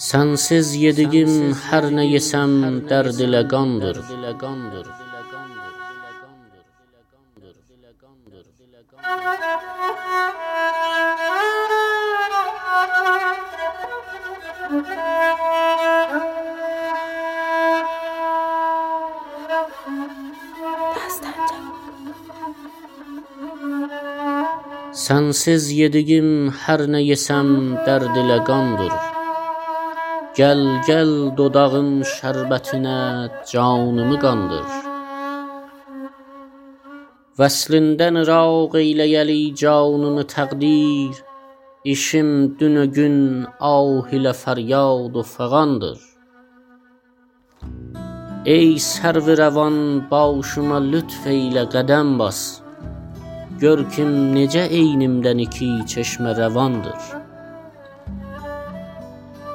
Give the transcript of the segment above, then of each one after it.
Sənsiz yediyim hər nə yesəm dərd ilə qandır. Sənsiz yediyim hər nə yesəm dərd ilə qandır. Gəl, gəl dodağın şərbətinə canımı qandır. Vəslindən rağ eyləyəli canımı təqdir, işim dünü gün ah ilə fəryad və fəğandır. Ey sərvi rəvan başıma lütf eylə qədəm bas, gör kim necə eynimdən iki çeşmə rəvandır.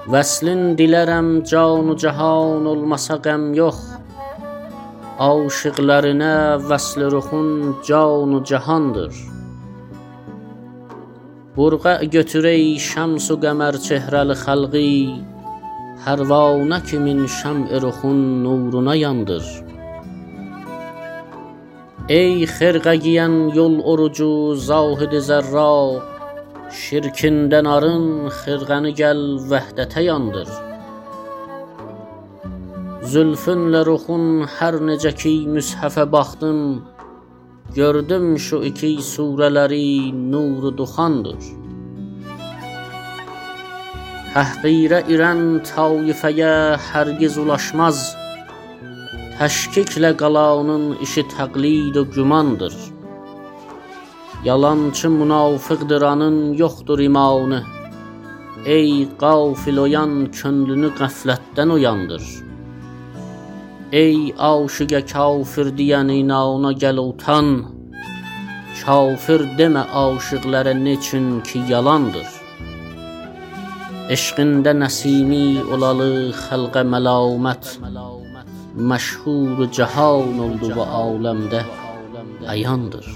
Vəslin dilərəm canü cahan olmasa qəm yox, aşiqlərinə vəsli ruhun canü cahandır. Burqə götür ey şəms-ü qəmər çehrəli xəlqi, pərvanə kimi şəm'i ruhun nuruna yandır. Ey xirqə giyən yol orucu zahid zərraq, şirkindən arın xirqəni gəl vəhdətə yandır. Zülfünlə ruxun hər necə ki müshəfə baxdım, gördüm şu iki surələri nuru duxandır. Təhqirə irən taifəyə hərgiz ulaşmaz, təşkiklə qalanın işi təqlid və gümandır. Yalançı münafiqdir anın yoxdur imanı, ey qafil oyan könlünü qəflətdən oyandır. Ey aşiqə kafir deyən inana gəl utan, kafir demə aşiqlərə neçün ki yalandır. Eşqində nəsimi olalı xəlqə məlamət, məşhur cahan oldu və aləmdə əyandır.